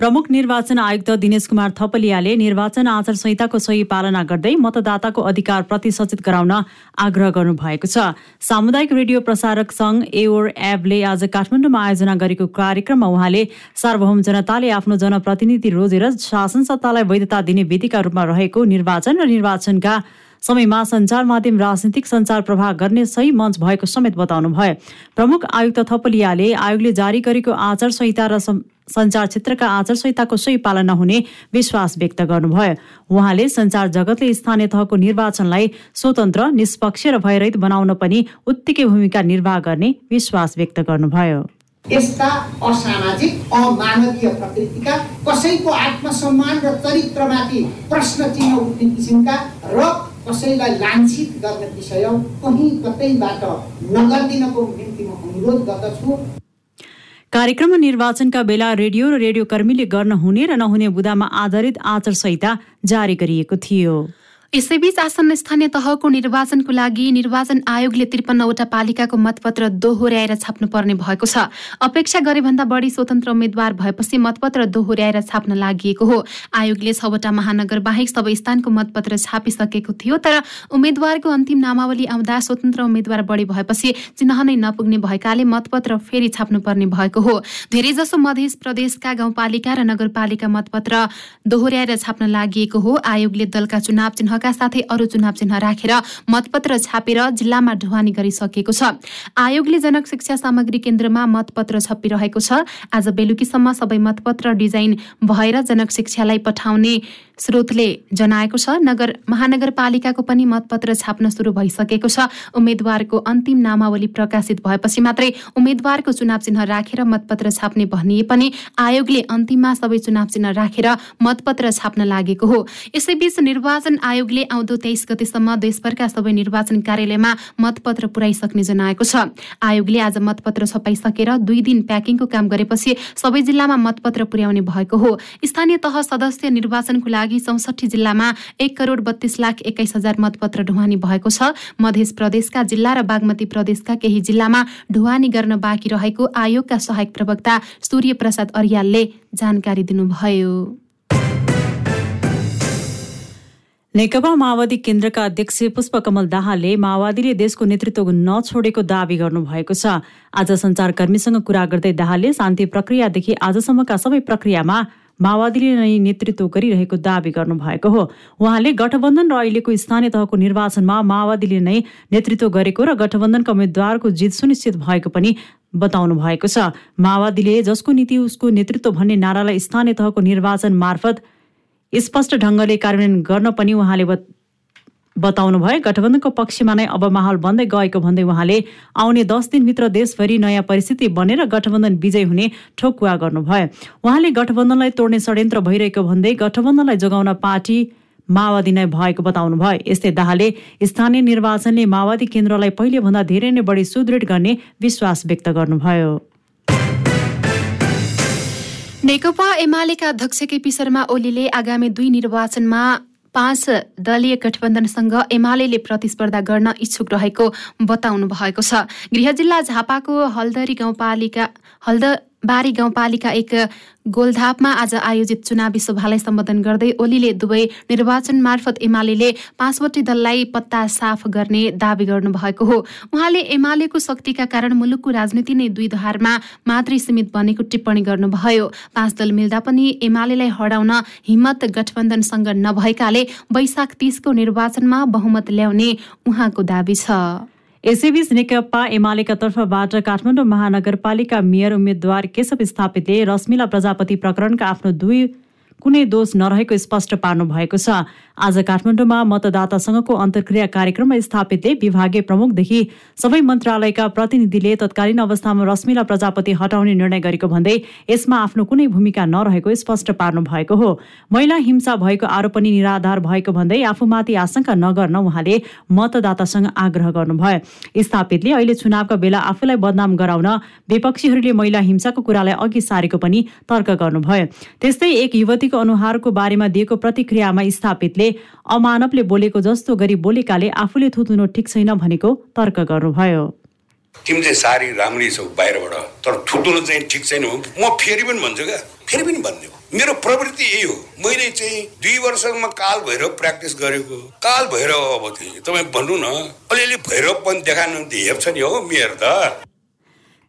प्रमुख निर्वाचन आयुक्त दिनेश कुमार थपलियाले निर्वाचन आचार संहिताको सही पालना गर्दै मतदाताको अधिकार प्रति सचेत गराउन आग्रह गर्नुभएको छ। सामुदायिक रेडियो प्रसारक संघ एओर एबले आज काठमाडौँमा आयोजना गरेको कार्यक्रममा उहाँले सार्वभौम जनताले आफ्नो जनप्रतिनिधि रोजेर शासन सत्तालाई वैधता दिने विधिका रूपमा रहेको निर्वाचन र निर्वाचनका समयमा सञ्चार माध्यम राजनीतिक सञ्चार प्रभाव गर्ने सही मञ्च भएको समेत बताउनु भयो प्रमुख आयुक्त थपलियाले आयोगले जारी गरेको आचार संहिता र सञ्चार क्षेत्रका आचार संहिताको सही पालना हुने विश्वास व्यक्त गर्नुभयो। उहाँले सञ्चार जगतले स्थानीय तहको निर्वाचनलाई स्वतन्त्र निष्पक्ष र भयरहित बनाउन पनि उत्तिकै भूमिका निर्वाह गर्ने विश्वास व्यक्त गर्नुभयो। यस्ता असामाजिक अमानवीय प्रकृतिका कसैको आत्मसम्मान र चरित्रमाथि प्रश्न चिन्ह उठ्ने किसिमका र कसैलाई लान्छित गर्ने विषय कहीँ कतैबाट नगरिदिनको निम्ति म अनुरोध गर्दछु। कार्यक्रममा निर्वाचनका बेला रेडियो र रेडियो कर्मीले गर्न हुने र नहुने बुदामा आधारित आचार संहिता जारी गरिएको थियो। यसैबीच आसन्न स्थानीय तहको निर्वाचनको लागि निर्वाचन आयोगले त्रिपन्नवटा पालिकाको मतपत्र दोहोऱ्याएर छाप्नुपर्ने भएको छ। अपेक्षा गरेभन्दा बढी स्वतन्त्र उम्मेद्वार भएपछि मतपत्र दोहोऱ्याएर छाप्न लागि हो। आयोगले छवटा महानगर बाहेक सबै स्थानको मतपत्र छापिसकेको थियो तर उम्मेद्वारको अन्तिम नामावली आउँदा स्वतन्त्र उम्मेद्वार बढी भएपछि चिन्ह नै नपुग्ने भएकाले मतपत्र फेरि छाप्नुपर्ने भएको हो। धेरैजसो मध्य प्रदेशका गाउँपालिका र नगरपालिका मतपत्र दोहोऱ्याएर छाप्न लागि हो। आयोगले दलका चुनाव चिन्ह चिन्हका साथै अरू चुनाव चिन्ह राखेर मतपत्र छापेर जिल्लामा ढुवानी गरिसकेको छ। आयोगले जनक शिक्षा सामग्री केन्द्रमा मतपत्र छपिरहेको छ। आज बेलुकीसम्म सबै मतपत्र डिजाइन भएर जनक शिक्षालाई पठाउने स्रोतले जनाएको छ। नगर महानगरपालिकाको पनि मतपत्र छाप्न सुरु भइसकेको छ। उम्मेद्वारको अन्तिम नामावली प्रकाशित भएपछि मात्रै उम्मेद्वारको चुनाव चिन्ह राखेर मतपत्र छाप्ने भनिए पनि आयोगले अन्तिममा सबै चुनाव चिन्ह राखेर मतपत्र छाप्न लागेको हो। यसैबीच निर्वाचन आयोगले आउँदो तेइस गतेसम्म देशभरका सबै निर्वाचन कार्यालयमा मतपत्र पुर्याइसक्ने जनाएको छ। आयोगले आज मतपत्र छपाइसकेर दुई दिन प्याकिङको काम गरेपछि सबै जिल्लामा मतपत्र पुर्याउने भएको हो। स्थानीय तह सदस्य निर्वाचनको लागि चौसठी जिल्लामा एक करोड बत्तीस लाख एक्काइस हजार मतपत्र ढुवानी भएको छ। मध्य प्रदेशका जिल्ला र बागमती प्रदेशका केही जिल्लामा ढुवानी गर्न बाँकी रहेको आयोगका सहायक प्रवक्ता सूर्य प्रसाद अर्यालले जानकारी दिनुभयो। नेकपा माओवादी केन्द्रका अध्यक्ष पुष्पकमल दाहालले माओवादीले देशको नेतृत्व नछोडेको दावी गर्नुभएको छ। आज सञ्चारकर्मीसँग कुरा गर्दै दाहालले शान्ति प्रक्रियादेखि आजसम्मका सबै प्रक्रियामा माओवादीले नै नेतृत्व गरिरहेको दावी गर्नुभएको हो। उहाँले गठबन्धन र अहिलेको स्थानीय तहको निर्वाचनमा माओवादीले नै नेतृत्व गरेको र गठबन्धनका उम्मेद्वारको जित सुनिश्चित भएको पनि बताउनु भएको छ। माओवादीले जसको नीति उसको नेतृत्व भन्ने नारालाई स्थानीय तहको निर्वाचन मार्फत स्पष्ट ढङ्गले कार्यान्वयन गर्न पनि उहाँले बताउनु भयो गठबन्धनको पक्षमा नै अब माहौल बन्दै गएको भन्दै उहाँले आउने दस दिनभित्र देशभरि नयाँ परिस्थिति बनेर गठबन्धन विजय हुने ठोकुवा गर्नुभयो। उहाँले गठबन्धनलाई तोड्ने षड्यन्त्र भइरहेको भन्दै गठबन्धनलाई जोगाउन पार्टी माओवादी नै भएको बताउनु भयो यस्तै दाहालले स्थानीय निर्वाचनले माओवादी केन्द्रलाई पहिलेभन्दा धेरै नै बढी सुदृढ गर्ने विश्वास व्यक्त गर्नुभयो। नेकपा एमालेका अध्यक्ष केपी शर्मा ओलीले आगामी दुई निर्वाचनमा पाँच दलीय गठबन्धनसँग एमाले प्रतिस्पर्धा गर्न इच्छुक रहेको बताउनु भएको छ। गृह जिल्ला झापाको हल्दरी गाउँपालिका हल्द बारी गाउँपालिका एक गोलधापमा आज आयोजित चुनावी सभालाई सम्बोधन गर्दै ओलीले दुवै निर्वाचन मार्फत एमाले पाँचवटै दललाई पत्ता साफ गर्ने दावी गर्नुभएको हो। उहाँले एमालेको शक्तिका कारण मुलुकको राजनीति नै दुई धारमा मात्रै सीमित बनेको टिप्पणी गर्नुभयो। पाँच दल मिल्दा पनि एमालेलाई हराउन हिम्मत गठबन्धनसँग नभएकाले वैशाख तीसको निर्वाचनमा बहुमत ल्याउने उहाँको दावी छ। यसैबीच नेकपा एमालेका तर्फबाट काठमाडौँ महानगरपालिका मेयर उम्मेद्वार केशव स्थापितले रश्मिला प्रजापति प्रकरणका आफ्नो दुई कुनै दोष नरहेको स्पष्ट पार्नु भएको छ। आज काठमाडौँमा मतदातासँगको अन्तर्क्रिया कार्यक्रममा स्थापितले विभागीय प्रमुखदेखि सबै मन्त्रालयका प्रतिनिधिले तत्कालीन अवस्थामा रश्मिला प्रजापति हटाउने निर्णय गरेको भन्दै यसमा आफ्नो कुनै भूमिका नरहेको स्पष्ट पार्नु भएको हो। महिला हिंसा भएको आरोप पनि निराधार भएको भन्दै आफूमाथि आशंका नगर्न उहाँले मतदातासँग आग्रह गर्नुभयो। स्थापितले अहिले चुनावका बेला आफूलाई बदनाम गराउन विपक्षीहरूले महिला हिंसाको कुरालाई अघि सारेको पनि तर्क गर्नुभयो। त्यस्तै एक युवतीको अनुहारको बारेमा दिएको प्रतिक्रियामा स्थापितले अमानवले बोलेको जस्तो गरी बोलेकाले आफूले थुत्नु ठिक छैन भनेको तर्क गर्नुभयो। तिमी चाहिँ सारी राम्री छौ बाहिरबाट तर थुत्नु चाहिँ ठिक छैन म फेरि पनि भन्छु क्या फेरि पनि भनिदियो मेरो प्रवृत्ति यही हो। मैले चाहिँ दुई वर्षमा काल भैरव प्र्याक्टिस गरेको। काल भैरव अब चाहिँ तपाईँ भन्नु न अलिअलि भैरव पनि देखाउनु हेप्छ नि हो मेयर त।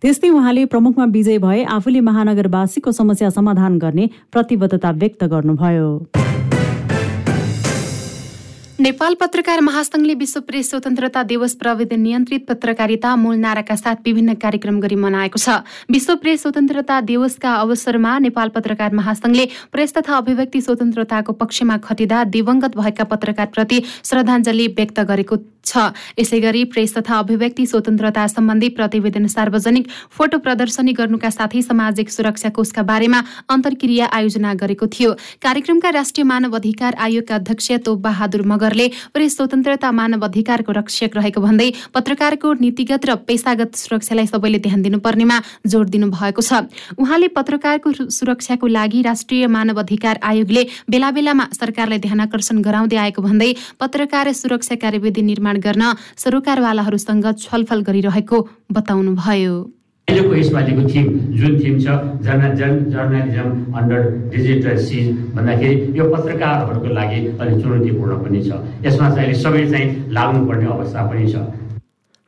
त्यस्तै उहाँले प्रमुखमा विजय भए आफूले महानगरवासीको समस्या समाधान गर्ने प्रतिबद्धता व्यक्त गर्नुभयो। नेपाल पत्रकार महासंघले विश्व प्रेस स्वतन्त्रता दिवस प्रविधि नियन्त्रित पत्रकारिता मूल नाराका साथ विभिन्न कार्यक्रम गरी मनाएको छ। विश्व प्रेस स्वतन्त्रता दिवसका अवसरमा नेपाल पत्रकार महासंघले प्रेस तथा अभिव्यक्ति स्वतन्त्रताको पक्षमा खटिँदा दिवंगत भएका पत्रकारप्रति श्रद्धाञ्जली व्यक्त गरेको छ। यसै गरी प्रेस तथा अभिव्यक्ति स्वतन्त्रता सम्बन्धी प्रतिवेदन सार्वजनिक फोटो प्रदर्शनी गर्नुका साथै सामाजिक सुरक्षा कोषका बारेमा अन्तर्क्रिया आयोजना गरेको थियो। कार्यक्रमका राष्ट्रिय मानव अधिकार आयोगका अध्यक्ष तोप बहादुर मगरले प्रेस स्वतन्त्रता मानव अधिकारको रक्षक रहेको भन्दै पत्रकारको नीतिगत र पेसागत सुरक्षालाई सबैले ध्यान दिनुपर्नेमा जोड दिनु भएको छ। उहाँले पत्रकारको सुरक्षाको लागि राष्ट्रिय मानव अधिकार आयोगले बेला बेलामा सरकारलाई ध्यानकर्षण गराउँदै आएको भन्दै पत्रकार सुरक्षा कार्यविधि निर्माण गर्न सरोकारवालाहरूसँग छलफल गरिरहेको बताउनुभयो। अहिलेको यसपालिको थिम जुन थिम छ जर्ना जन जर्नलिजम अन्डर डिजिटल सिज भन्दाखेरि यो पत्रकारहरूको लागि अलिक चुनौतीपूर्ण पनि छ। यसमा चाहिँ अहिले सबै चाहिँ लाग्नुपर्ने अवस्था पनि छ।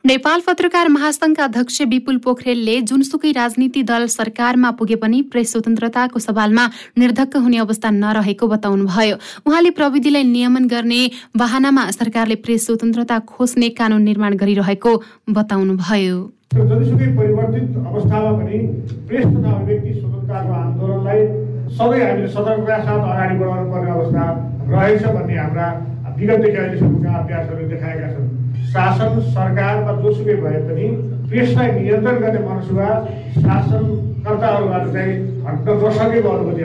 नेपाल पत्रकार महासंघका अध्यक्ष विपुल पोखरेलले जुनसुकै राजनीति दल सरकारमा पुगे पनि प्रेस स्वतन्त्रताको सवालमा निर्धक्क हुने अवस्था नरहेको बताउनुभयो। उहाँले प्रविधिलाई नियमन गर्ने वाहनामा सरकारले प्रेस स्वतन्त्रता खोज्ने कानून निर्माण गरिरहेको बताउनुभयो। जतिसुकै परिवर्तित अवस्थामा पनि प्रेस तथा व्यक्ति स्वतन्त्रताको आन्दोलनलाई सबै हामीले सतर्कता साथ अगाडि बढाउनु पर्ने अवस्था रहेछ भन्ने हाम्रा विगतदेखि अहिलेसम्मका अभ्यासहरू देखाएका छन्। शासन सरकार वा जोसुकै भए पनि प्रेसलाई नियन्त्रण गर्ने मनसुवा शासनकर्ताहरूबाट चाहिँ हट्न नसकेको अनुभूति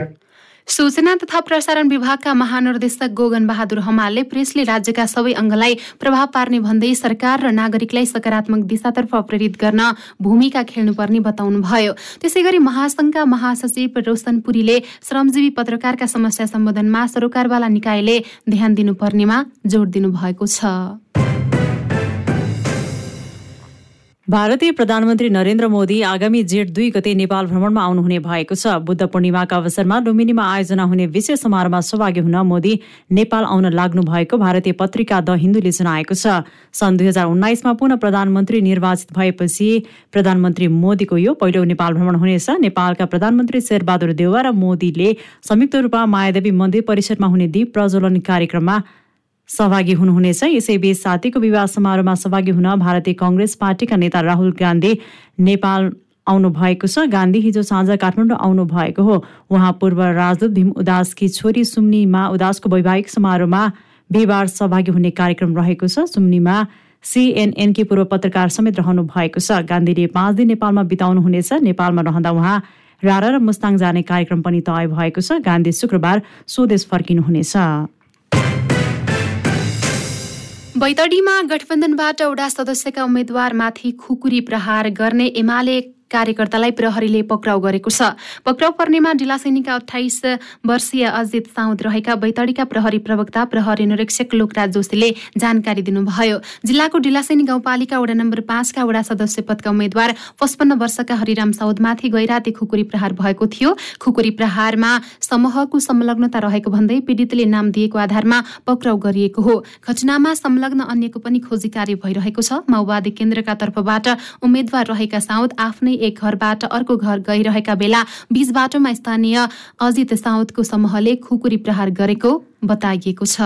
सूचना तथा प्रसारण विभागका महानिर्देशक गोगन बहादुर हमालले प्रेसले राज्यका सबै अङ्गलाई प्रभाव पार्ने भन्दै सरकार र नागरिकलाई सकारात्मक दिशातर्फ प्रेरित गर्न भूमिका खेल्नुपर्ने बताउनुभयो। त्यसै गरी महासंघका महासचिव रोशन पुरीले श्रमजीवी पत्रकारका समस्या सम्बोधनमा सरोकारवाला निकायले ध्यान दिनुपर्नेमा जोड दिनुभएको छ। भारतीय प्रधानमन्त्री नरेन्द्र मोदी आगामी जेठ दुई गते नेपाल भ्रमणमा आउनुहुने भएको छ। बुद्ध पूर्णिमाका अवसरमा लुम्बिनीमा आयोजना हुने विशेष समारोहमा सहभागी हुन मोदी नेपाल आउन लाग्नु भएको भारतीय पत्रिका द हिन्दूले जनाएको छ। सन् दुई हजार उन्नाइसमा पुनः प्रधानमन्त्री निर्वाचित भएपछि प्रधानमन्त्री मोदीको यो पहिलो नेपाल भ्रमण हुनेछ। नेपालका प्रधानमन्त्री शेरबहादुर देउवा र मोदीले संयुक्त रूपमा मायादेवी मन्दिर परिसरमा हुने दीप प्रज्वलन कार्यक्रममा सहभागी हुनुहुनेछ। यसैबीच साथीको विवाह समारोहमा सहभागी हुन भारतीय कङ्ग्रेस पार्टीका नेता राहुल गान्धी नेपाल आउनु भएको छ। गान्धी हिजो साँझ काठमाडौँ आउनु भएको हो। उहाँ पूर्व राजदूत भीम उदासकी छोरी सुम्नीमा उदासको वैवाहिक समारोहमा बिहिबार सहभागी हुने कार्यक्रम रहेको छ। सुम्नीमा सिएनएनकी पूर्व पत्रकार समेत रहनु भएको छ। गान्धीले पाँच दिन नेपालमा बिताउनु हुनेछ नेपालमा रहँदा उहाँ रारा र मुस्ताङ जाने कार्यक्रम पनि तय भएको छ। गान्धी शुक्रबार स्वदेश फर्किनुहुनेछ। बैतडीमा गठबन्धनबाट वडा सदस्यका उम्मेद्वारमाथि खुकुरी प्रहार गर्ने एमाले कार्यकर्तालाई प्रहरीले पक्राउ गरेको छ। पक्राउ पर्नेमा डिलासैनीका अठाइस वर्षीय अजित साउद रहेका बैतडीका प्रहरी प्रवक्ता प्रहरी निरीक्षक लोकराज जोशीले जानकारी दिनुभयो। जिल्लाको डिलासैनी गाउँपालिका वडा नम्बर पाँचका वडा सदस्य पदका उम्मेद्वार पचपन्न वर्षका हरिराम साउदमाथि गैराती खुकुरी प्रहार भएको थियो। खुकुरी प्रहारमा समूहको संलग्नता रहेको भन्दै पीडितले नाम दिएको आधारमा पक्राउ गरिएको हो। घटनामा संलग्न अन्यको पनि खोजी कार्य भइरहेको छ। माओवादी केन्द्रका तर्फबाट उम्मेद्वार रहेका साउद आफ्नै एक घरबाट अर्को घर गइरहेका बेला बीच बाटोमा स्थानीय अजित साउदको समूहले खुकुरी प्रहार गरेको बताइएको छ।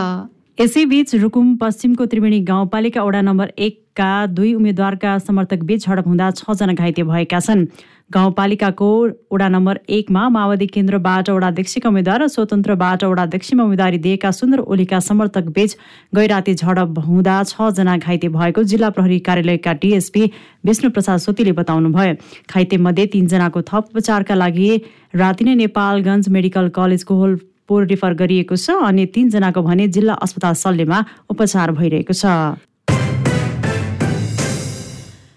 यसैबीच रुकुम पश्चिमको त्रिवेणी गाउँपालिका वडा नम्बर एकका दुई उम्मेद्वारका समर्थक बीच झडप हुँदा छजना घाइते भएका छन्। गाउँपालिकाको वडा नम्बर एकमा माओवादी केन्द्रबाट वडाध्यक्षका उम्मेद्वार र स्वतन्त्रबाट वडाध्यक्षमा उम्मेदवारी दिएका सुन्दर ओलीका समर्थक बीच गैराती झडप हुँदा छजना घाइते भएको जिल्ला प्रहरी कार्यालयका डिएसपी विष्णु प्रसाद सोतीले बताउनुभयो। घाइतेमध्ये तीनजनाको थप उपचारका लागि राति नै नेपालगञ्ज मेडिकल कलेजको होलपोर रिफर गरिएको छ अनि तीनजनाको भने जिल्ला अस्पताल सल्लेमा उपचार भइरहेको छ।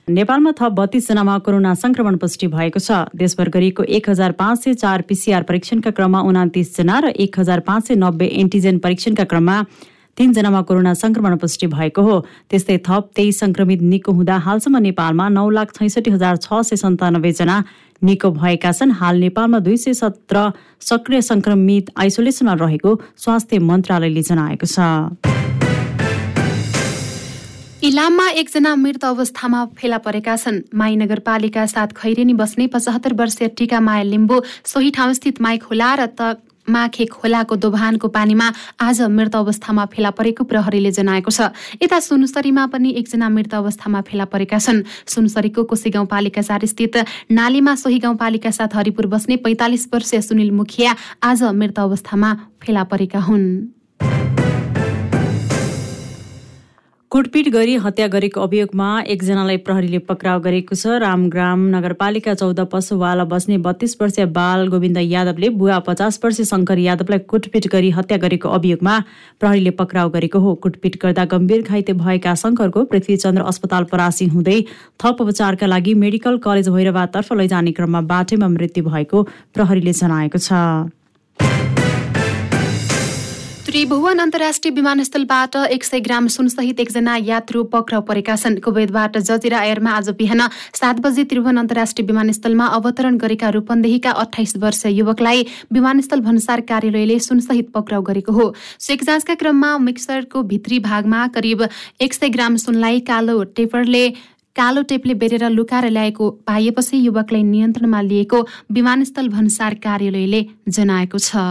नेपालमा थप बत्तीसजनामा कोरोना संक्रमण पुष्टि भएको छ। देशभर गरिएको एक हजार पाँच सय चार पिसिआर परीक्षणका क्रममा उनातिसजना र एक हजार पाँच सय नब्बे एन्टिजेन परीक्षणका क्रममा तीनजनामा कोरोना संक्रमण पुष्टि भएको हो। त्यस्तै थप तेइस संक्रमित निको हुँदा हालसम्म नेपालमा नौ लाख छैसठी हजार छ सय सन्तानब्बेजना निको भएका छन्। हाल नेपालमा दुई सय सत्र सक्रिय संक्रमित आइसोलेसनमा रहेको स्वास्थ्य मन्त्रालयले जनाएको छ। इलाममा एकजना मृत अवस्थामा फेला परेका छन्। माई नगरपालिका साथ खैरेनी बस्ने पचहत्तर वर्षीय टिका माया लिम्बू सोही ठाउँस्थित माई खोला र त माखे खोलाको दोभानको पानीमा आज मृत अवस्थामा फेला परेको प्रहरीले जनाएको छ। यता सुनसरीमा पनि एकजना मृत अवस्थामा फेला परेका छन्। सुनसरीको कोशी गाउँपालिका चार स्थित नालीमा सोही गाउँपालिका साथ हरिपुर बस्ने पैँतालिस वर्षीय सुनिल मुखिया आज मृत अवस्थामा फेला परेका हुन्। कुटपिट गरी हत्या गरेको अभियोगमा एकजनालाई प्रहरीले पक्राउ गरेको छ। रामग्राम नगरपालिका चौध पशुवाला बस्ने बत्तीस वर्षीय बाल गोविन्द यादवले बुवा पचास वर्षीय शङ्कर यादवलाई कुटपिट गरी हत्या गरेको अभियोगमा प्रहरीले पक्राउ गरेको हो। कुटपिट गर्दा गम्भीर घाइते भएका शङ्करको पृथ्वीचन्द्र अस्पताल परासी हुँदै थप उपचारका लागि मेडिकल कलेज भैरवातर्फ लैजाने क्रममा बाटैमा मृत्यु भएको प्रहरीले जनाएको छ। त्रिभुवन अन्तर्राष्ट्रिय विमानस्थलबाट एक सय ग्राम सुनसहित एकजना यात्रु पक्राउ परेका छन्। कुवेतबाट जजिरा एयरमा आज बिहान सात बजे त्रिभुवन अन्तर्राष्ट्रिय विमानस्थलमा अवतरण गरेका रूपन्देहीका अठाइस वर्ष युवकलाई विमानस्थल भन्सार कार्यालयले सुनसहित पक्राउ गरेको हो। चेक जाँचका क्रममा मिक्सरको भित्री भागमा करिब एक सय ग्राम सुनलाई कालो टेपरले कालो टेपले बेरेर लुकाएर ल्याएको पाइएपछि युवकलाई नियन्त्रणमा लिएको विमानस्थल भन्सार कार्यालयले जनाएको छ।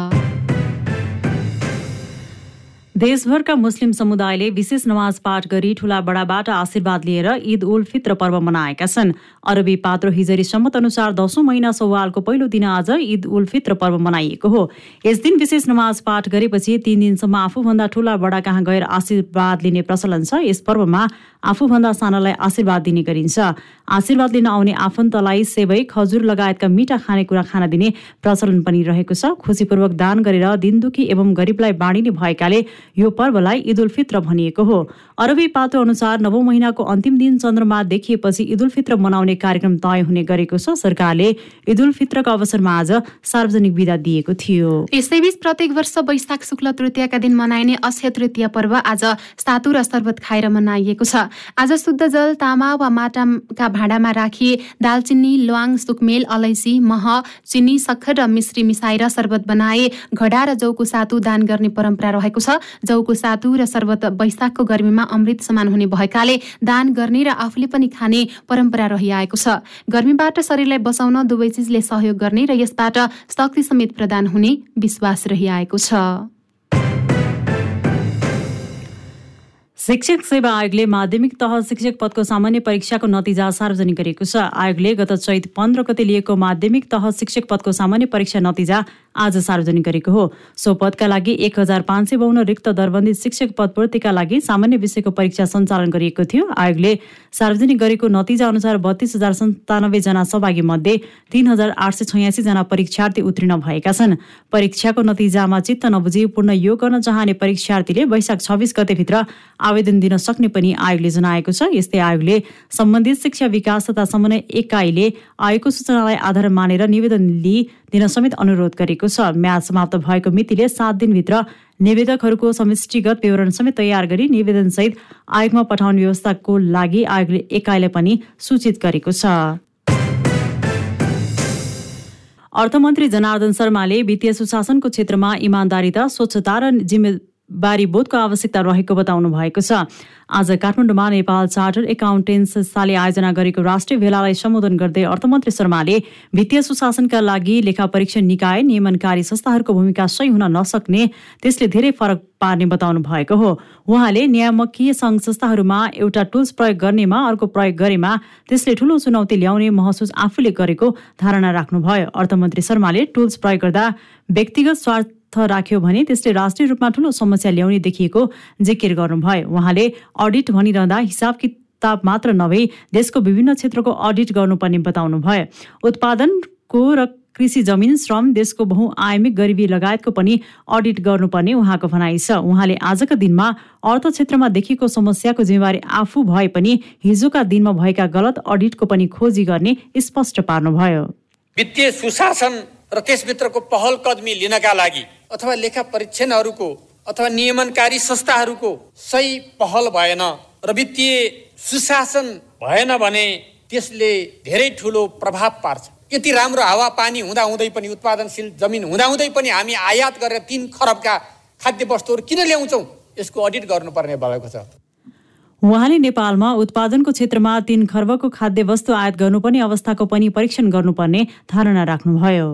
देशभरका मुस्लिम समुदायले विशेष नमाज पाठ गरी ठूला बडाबाट आशीर्वाद लिएर ईद उल फित्र पर्व मनाएका छन्। अरबी पात्रो हिजरी सम्मत अनुसार दशौं महिना सौवालको पहिलो दिन आज ईद उल फित्र पर्व मनाइएको हो। यस दिन विशेष नमाज पाठ गरेपछि तीन दिनसम्म आफूभन्दा ठूला बडा कहाँ गएर आशीर्वाद लिने प्रचलन छ। यस पर्वमा आफूभन्दा सानालाई आशीर्वाद दिने गरिन्छ। आशीर्वाद लिन आउने आफन्तलाई सेवै खजुर लगायतका मिठा खानेकुरा खान दिने प्रचलन पनि रहेको छ। खुसीपूर्वक दान गरेर दिन दुखी एवं गरिबलाई बाँडिने भएकाले यो पर्वलाई ईद उल फित्र भनिएको हो। अरबी पातो अनुसार नवौं महिनाको अन्तिम दिन चन्द्रमा देखिएपछि ईद उल फित्र मनाउने कार्यक्रम तय हुने गरेको छ। सरकारले ईद उल फित्रको अवसरमा आज सार्वजनिक विदा दिएको थियो। यसैबीच प्रत्येक वर्ष वैशाख शुक्ल तृतीयका दिन मनाइने अक्षय तृतीय पर्व आज सातु र शर्बत खाएर मनाइएको छ। आज शुद्ध जल तामा वा माटाका भाँडामा राखी दालचिनी ल्वाङ सुकमेल अलैँची मह चिनी सक्खर र मिश्री मिसाएर शर्बत बनाए घडा र जौको सातु दान गर्ने परम्परा रहेको छ। जौको सातु र शर्बत वैशाखको गर्मीमा अमृत समान हुने भएकाले दान गर्ने र आफूले पनि खाने परम्परा रहिआएको छ। गर्मीबाट शरीरलाई बचाउन दुवै चिजले सहयोग गर्ने र यसबाट शक्ति समेत प्रदान हुने विश्वास रहिआएको छ। शिक्षक सेवा आयोगले माध्यमिक तह शिक्षक पदको सामान्य परीक्षाको नतिजा सार्वजनिक गरेको छ। आयोगले गत चैत पन्ध्र गते लिएको माध्यमिक तह शिक्षक पदको सामान्य परीक्षा नतिजा आज सार्वजनिक गरेको हो। सो पदका लागि एक हजार पाँच सय बाहन्न रिक्त दरबन्दी शिक्षक पद पूर्तिका लागि सामान्य विषयको परीक्षा सञ्चालन गरिएको थियो। आयोगले सार्वजनिक गरेको नतिजा अनुसार बत्तीस हजार सन्तानब्बे जना सहभागी मध्ये तीन हजार आठ सय छयासी जना परीक्षार्थी उत्तीर्ण भएका छन्। परीक्षाको नतिजामा चित्त नबुझी पूर्ण योग गर्न चाहने परीक्षार्थीले वैशाख छब्बिस गतेभित्र आवेदन दिन सक्ने पनि आयोगले जनाएको छ। यस्तै आयोगले सम्बन्धित शिक्षा विकास तथा समन्वय एकाइले आयोगको सूचनालाई आधार मानेर निवेदन लिई दिन समेत अनुरोध गरेको छ। म्याच समाप्त भएको मितिले सात दिनभित्र निवेदकहरूको समष्टिगत विवरण समेत तयार गरी निवेदनसहित आयोगमा पठाउने व्यवस्थाको लागि आयोगले एकाइलाई पनि सूचित गरेको छ। अर्थमन्त्री जनार्दन शर्माले वित्तीय सुशासनको क्षेत्रमा इमान्दारिता स्वच्छता र जिम्मेवारी बोधको आवश्यकता रहेको बताउनु भएको छ। आज काठमाडौँमा नेपाल चार्टर एकाउन्टेन्ट संस्थाले आयोजना गरेको राष्ट्रिय भेलालाई सम्बोधन गर्दै अर्थमन्त्री शर्माले वित्तीय सुशासनका लागि लेखा परीक्षण निकाय नियमनकारी संस्थाहरूको भूमिका सही हुन नसक्ने त्यसले धेरै फरक पार्ने बताउनु भएको हो। उहाँले नियामकीय सङ्घ संस्थाहरूमा एउटा टुल्स प्रयोग गर्नेमा अर्को प्रयोग गरेमा त्यसले ठूलो चुनौती ल्याउने महसुस आफूले गरेको धारणा राख्नुभयो। अर्थमन्त्री शर्माले टुल्स प्रयोग गर्दा व्यक्तिगत स्वार्थ राख्यो भने त्यसले राष्ट्रिय रूपमा ठूलो समस्या ल्याउने देखिएको जिकिर गर्नुभयो। उहाँले अडिट भनिरहँदा हिसाब किताब मात्र नभई देशको विभिन्न क्षेत्रको अडिट गर्नुपर्ने बताउनु भयो उत्पादनको र कृषि जमिन श्रम देशको बहुआयामिक गरिबी लगायतको पनि अडिट गर्नुपर्ने उहाँको भनाइ छ। उहाँले आजका दिनमा अर्थ क्षेत्रमा देखिएको समस्याको जिम्मेवारी आफू भए पनि हिजोका दिनमा भएका गलत अडिटको पनि खोजी गर्ने स्पष्ट पार्नुभयो। वित्तीय सुशासन र त्यसभित्रको पहल कदमी लिनका लागि अथवा लेखा परीक्षणहरूको अथवा नियमनकारी संस्थाहरूको सही पहल भएन र वित्तीय सुशासन भएन भने त्यसले धेरै ठुलो प्रभाव पार्छ। यति राम्रो हावापानी हुँदाहुँदै पनि उत्पादनशील जमिन हुँदाहुँदै पनि हामी आयात गरेर तिन खरबका खाद्य वस्तुहरू किन ल्याउँछौँ? यसको अडिट गर्नुपर्ने भएको छ। उहाँले नेपालमा उत्पादनको क्षेत्रमा तीन खर्बको खाद्य वस्तु आयात गर्नुपर्ने अवस्थाको पनि परीक्षण गर्नुपर्ने धारणा राख्नुभयो।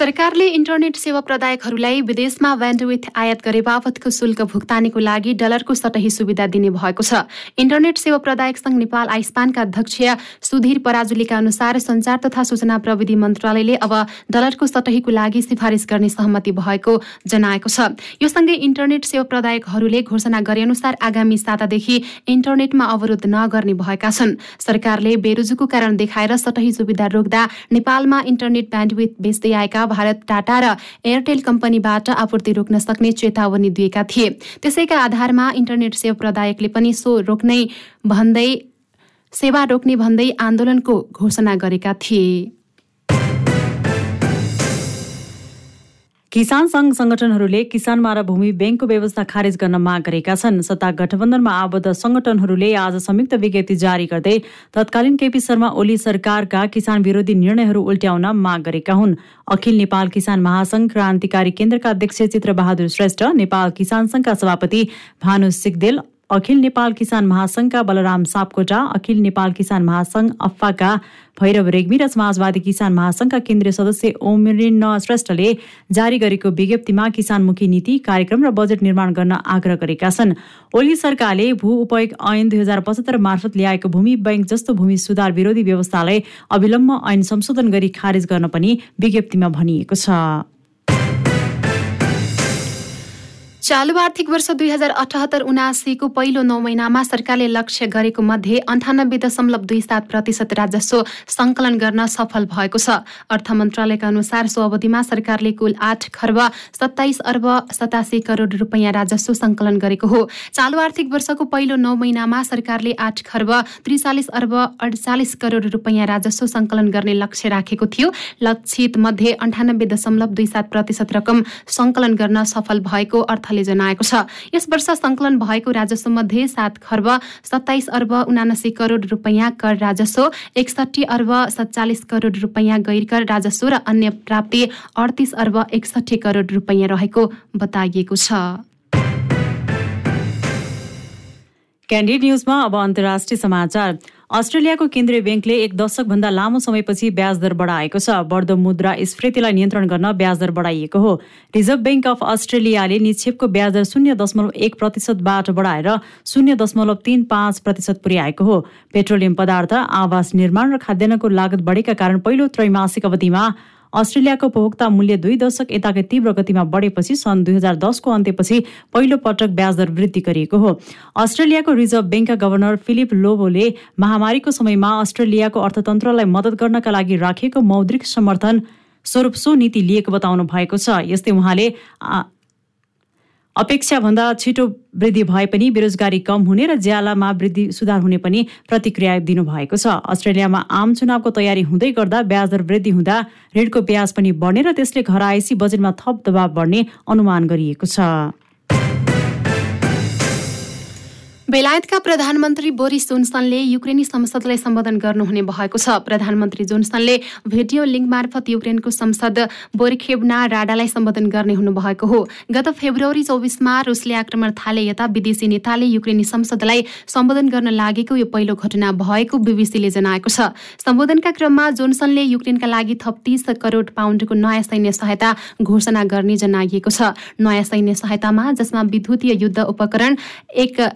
सरकारले इन्टरनेट सेवा प्रदायकहरूलाई विदेशमा ब्यान्डविथ आयात गरे बापतको शुल्क भुक्तानीको लागि डलरको सटही सुविधा दिने भएको छ। इन्टरनेट सेवा प्रदायक संघ नेपाल आइस्पानका अध्यक्ष सुधीर पराजुलीका अनुसार संचार तथा सूचना प्रविधि मन्त्रालयले अब डलरको सटहीको लागि सिफारिस गर्ने सहमति भएको जनाएको छ। यो सँगै इन्टरनेट सेवा प्रदायकहरूले घोषणा गरे अनुसार आगामी सातादेखि इन्टरनेटमा अवरोध नगर्ने भएका छन्। सरकारले बेरोजुको कारण देखाएर सटही सुविधा रोक्दा नेपालमा इन्टरनेट ब्यान्डविथ बेच्दै आएका भारत टाटा र एयरटेल कम्पनीबाट आपूर्ति रोक्न सक्ने चेतावनी दिएका थिए। त्यसैका आधारमा इन्टरनेट सेवा प्रदायकले पनि सो रोक्ने भन्दै सेवा रोक्ने भन्दै आन्दोलनको घोषणा गरेका थिए। किसान संघ संगठनहरूले किसानमा र भूमि ब्याङ्कको व्यवस्था खारेज गर्न माग गरेका छन्। सत्ता गठबन्धनमा आबद्ध संगठनहरूले आज संयुक्त विज्ञप्ति जारी गर्दै तत्कालीन केपी शर्मा ओली सरकारका किसान विरोधी निर्णयहरू उल्ट्याउन माग गरेका हुन्। अखिल नेपाल किसान महासंघ क्रान्तिकारी केन्द्रका अध्यक्ष चित्रबहादुर श्रेष्ठ नेपाल किसान संघका सभापति भानु सिगदेल अखिल नेपाल किसान महासंघका बलराम सापकोटा अखिल नेपाल किसान महासंघ अफ्फाका भैरव रेग्मी र समाजवादी किसान महासंघका केन्द्रीय सदस्य ओमरिन श्रेष्ठले जारी गरेको विज्ञप्तिमा किसानमुखी नीति कार्यक्रम र बजेट निर्माण गर्न आग्रह गरेका छन्। ओली सरकारले भू उपयोग ऐन दुई हजार पचहत्तर मार्फत ल्याएको भूमि बैंक जस्तो भूमि सुधार विरोधी व्यवस्थालाई अविलम्ब ऐन संशोधन गरी खारेज गर्न पनि विज्ञप्तिमा भनिएको छ। चालु आर्थिक वर्ष दुई हजार अठहत्तर उनासीको पहिलो नौ महिनामा सरकारले लक्ष्य गरेको मध्ये अन्ठानब्बे दशमलव दुई सात प्रतिशत राजस्व सङ्कलन गर्न सफल भएको छ। अर्थ मन्त्रालयका अनुसार सो अवधिमा सरकारले कुल आठ खर्ब सत्ताइस अर्ब सतासी करोड रुपियाँ राजस्व सङ्कलन गरेको हो। चालु आर्थिक वर्षको पहिलो नौ महिनामा सरकारले आठ खर्ब त्रिचालिस अर्ब अडचालिस करोड रुपियाँ राजस्व सङ्कलन गर्ने लक्ष्य राखेको थियो। लक्षित मध्ये अन्ठानब्बे दशमलव दुई सात प्रतिशत रकम सङ्कलन गर्न सफल भएको अर्थले जनाएको छ। यस वर्ष सङ्कलन भएको राजस्व मध्ये सात खर्ब सत्ताइस अर्ब उनासी करोड रुपियाँ कर राजस्व एकसठी अर्ब सत्तालिस करोड रुपियाँ गैर कर राजस्व र अन्य प्राप्ति अडतिस अर्ब एकसठी करोड रुपियाँ रहेको बताइएको छ। क्यान्डिड न्युजमा अब अन्तर्राष्ट्रिय समाचार। अस्ट्रेलियाको केन्द्रीय ब्याङ्कले एक दशकभन्दा लामो समयपछि ब्याज दर बढाएको छ। बढ्दो मुद्रा स्फीतिलाई नियन्त्रण गर्न ब्याज दर बढाइएको हो। रिजर्भ ब्याङ्क अफ अस्ट्रेलियाले निक्षेपको ब्याज दर शून्य दशमलव एक प्रतिशतबाट बढाएर शून्य दशमलव तिन पाँच प्रतिशत पुर्याएको हो। पेट्रोलियम पदार्थ आवास निर्माण र खाद्यान्नको लागत बढेका कारण पहिलो त्रैमासिक अवधिमा अस्ट्रेलियाको उपभोक्ता मूल्य दुई दशक यताकै तीव्र गतिमा बढेपछि सन् दुई हजार दसको अन्त्यपछि पहिलो पटक ब्याज दर वृद्धि गरिएको हो। अस्ट्रेलियाको रिजर्भ ब्याङ्कका गभर्नर फिलिप लोबोले महामारीको समयमा अस्ट्रेलियाको अर्थतन्त्रलाई मद्दत गर्नका लागि राखिएको मौद्रिक समर्थन स्वरूप सो नीति लिएको बताउनु भएको छ। यस्तै उहाँले अपेक्षाभन्दा छिटो वृद्धि भए पनि बेरोजगारी कम हुने र ज्यालामा वृद्धि सुधार हुने पनि प्रतिक्रिया दिनुभएको छ। अस्ट्रेलियामा आम चुनावको तयारी हुँदै गर्दा ब्याज दर वृद्धि हुँदा ऋणको ब्याज पनि बढ्ने र त्यसले घरायसी बजेटमा थप दबाव बढ्ने अनुमान गरिएको छ। बेलायतका प्रधानमन्त्री बोरिस जोन्सनले युक्रेनी संसदलाई सम्बोधन गर्नुहुने भएको छ। प्रधानमन्त्री जोन्सनले भिडियो लिङ्क मार्फत युक्रेनको संसद बोरिखेब्ना राडालाई सम्बोधन गर्ने हुनुभएको हो। गत फेब्रुअरी चौबिसमा रुसले आक्रमण थाले यता विदेशी नेताले युक्रेनी संसदलाई सम्बोधन गर्न लागेको यो पहिलो घटना भएको बिबिसीले जनाएको छ। सम्बोधनका क्रममा जोन्सनले युक्रेनका लागि थप तीस करोड पाउन्डको नयाँ सैन्य सहायता घोषणा गर्ने जनाइएको छ। नयाँ सैन्य सहायतामा जसमा विद्युतीय युद्ध उपकरण एक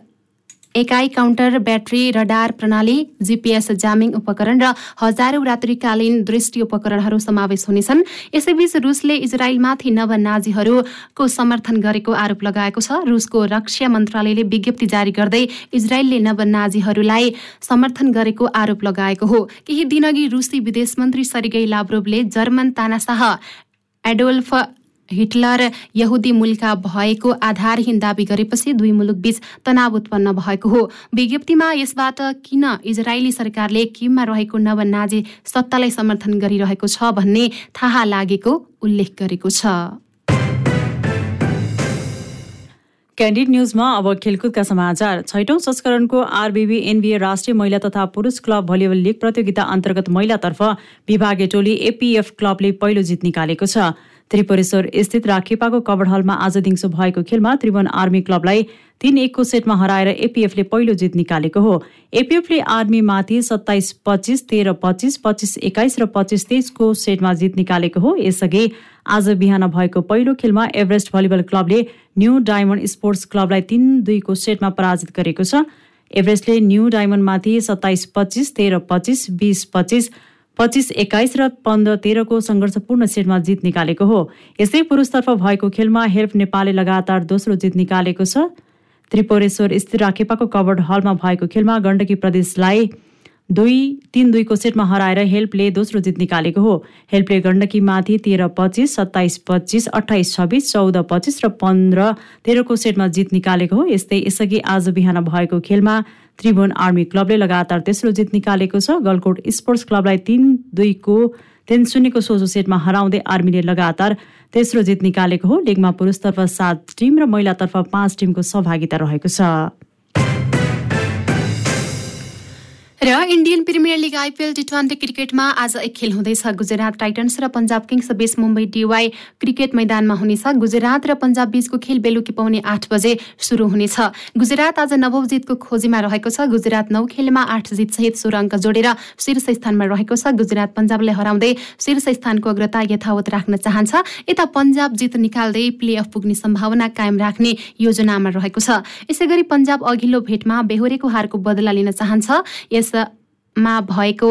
एकाइ काउन्टर ब्याट्री रडार प्रणाली जिपिएस जामिङ उपकरण र हजारौँ रात्रिकालीन दृष्टि उपकरणहरू समावेश हुनेछन्। यसैबीच रुसले इजरायलमाथि नव नाजीहरूको समर्थन गरेको आरोप लगाएको छ। रुसको रक्षा मन्त्रालयले विज्ञप्ति जारी गर्दै इजरायलले नव नाजीहरूलाई समर्थन गरेको आरोप लगाएको हो। केही दिनअघि रुसी विदेश मन्त्री सर्गेई लाब्रोभले जर्मन तानाशाह एडोल्फ हिटलर यहुदी मूलका भएको आधारहीन दावी गरेपछि दुई मुलुकबीच तनाव उत्पन्न भएको हो। विज्ञप्तिमा यसबाट किन इजरायली सरकारले किममा रहेको नव नाजी सत्तालाई समर्थन गरिरहेको छ भन्ने थाहा लागेको उल्लेख गरेको छ। क्यान्डिड न्युजमा अब खेलकुदका समाचार। छैटौं संस्करणको आरबिबी एनबिए राष्ट्रिय महिला तथा पुरुष क्लब भलिबल लिग प्रतियोगिता अन्तर्गत महिलातर्फ विभागीय टोली एपिएफ क्लबले पहिलो जित निकालेको छ। त्रिपुरेश्वर स्थित राखेपाको कबड हलमा आज दिउँसो भएको खेलमा त्रिभुवन आर्मी क्लबलाई तीन एकको सेटमा हराएर एपिएफले पहिलो जित निकालेको हो। एपिएफले आर्मीमाथि सत्ताइस पच्चिस तेह्र पच्चिस पच्चिस एक्काइस र पच्चिस तेइसको सेटमा जित निकालेको हो। यसअघि आज बिहान भएको पहिलो खेलमा एभरेस्ट भलिबल क्लबले न्यू डायमन्ड स्पोर्ट्स क्लबलाई तीन दुईको सेटमा पराजित गरेको छ। एभरेस्टले न्यू डायमन्डमाथि सत्ताइस पच्चिस तेह्र पच्चिस बिस पच्चिस पच्चिस एक्काइस र पन्ध्र तेह्रको सङ्घर्षपूर्ण सेटमा जित निकालेको हो। यस्तै पुरुषतर्फ भएको खेलमा हेल्प नेपालले लगातार दोस्रो जित निकालेको छ। त्रिपुरेश्वर स्थित राखेपाको कवर्ड हलमा भएको खेलमा गण्डकी प्रदेशलाई दुई तिन दुईको सेटमा हराएर हेल्पले दोस्रो जित निकालेको हो। हेल्पले गण्डकीमाथि तेह्र पच्चिस सत्ताइस पच्चिस अठाइस छब्बिस चौध पच्चिस र पन्ध्र तेह्रको सेटमा जित निकालेको हो। यस्तै यसअघि आज बिहान भएको खेलमा त्रिभुवन आर्मी क्लबले लगातार तेस्रो जित निकालेको छ। गलकोट स्पोर्ट्स क्लबलाई तिन दुईको तिन शून्यको सोझो सेटमा हराउँदै आर्मीले लगातार तेस्रो जित निकालेको हो। लिगमा पुरुषतर्फ सात टिम र महिलातर्फ पाँच टिमको सहभागिता रहेको छ। र Indian premier league IPL T twenty क्रिकेटमा आज एक खेल हुँदैछ। गुजरात टाइटन्स र पन्जाब किङ्स बीच मुम्बई डिवाई क्रिकेट मैदानमा हुनेछ। गुजरात र पन्जाब बीचको खेल बेलुकी पाउने आठ बजे सुरु हुनेछ। गुजरात आज नवौं जितको खोजीमा रहेको छ। गुजरात नौ खेलमा आठ जितसहित सोह्र अङ्क जोडेर शीर्ष स्थानमा रहेको छ। गुजरात पन्जाबले हराउँदै शीर्ष स्थानको अग्रता यथावत राख्न चाहन्छ। यता पन्जाब जित निकाल्दै प्ले अफ पुग्ने सम्भावना कायम राख्ने योजनामा रहेको छ। यसै गरी पन्जाब अघिल्लो भेटमा बेहोरेको हारको बदला लिन चाहन्छ। यस मा भएको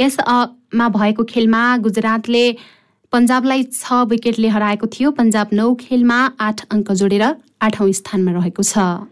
यसमा भएको खेलमा गुजरातले पन्जाबलाई छ विकेटले हराएको थियो। पन्जाब नौ खेलमा आठ अङ्क जोडेर आठौँ स्थानमा रहेको छ।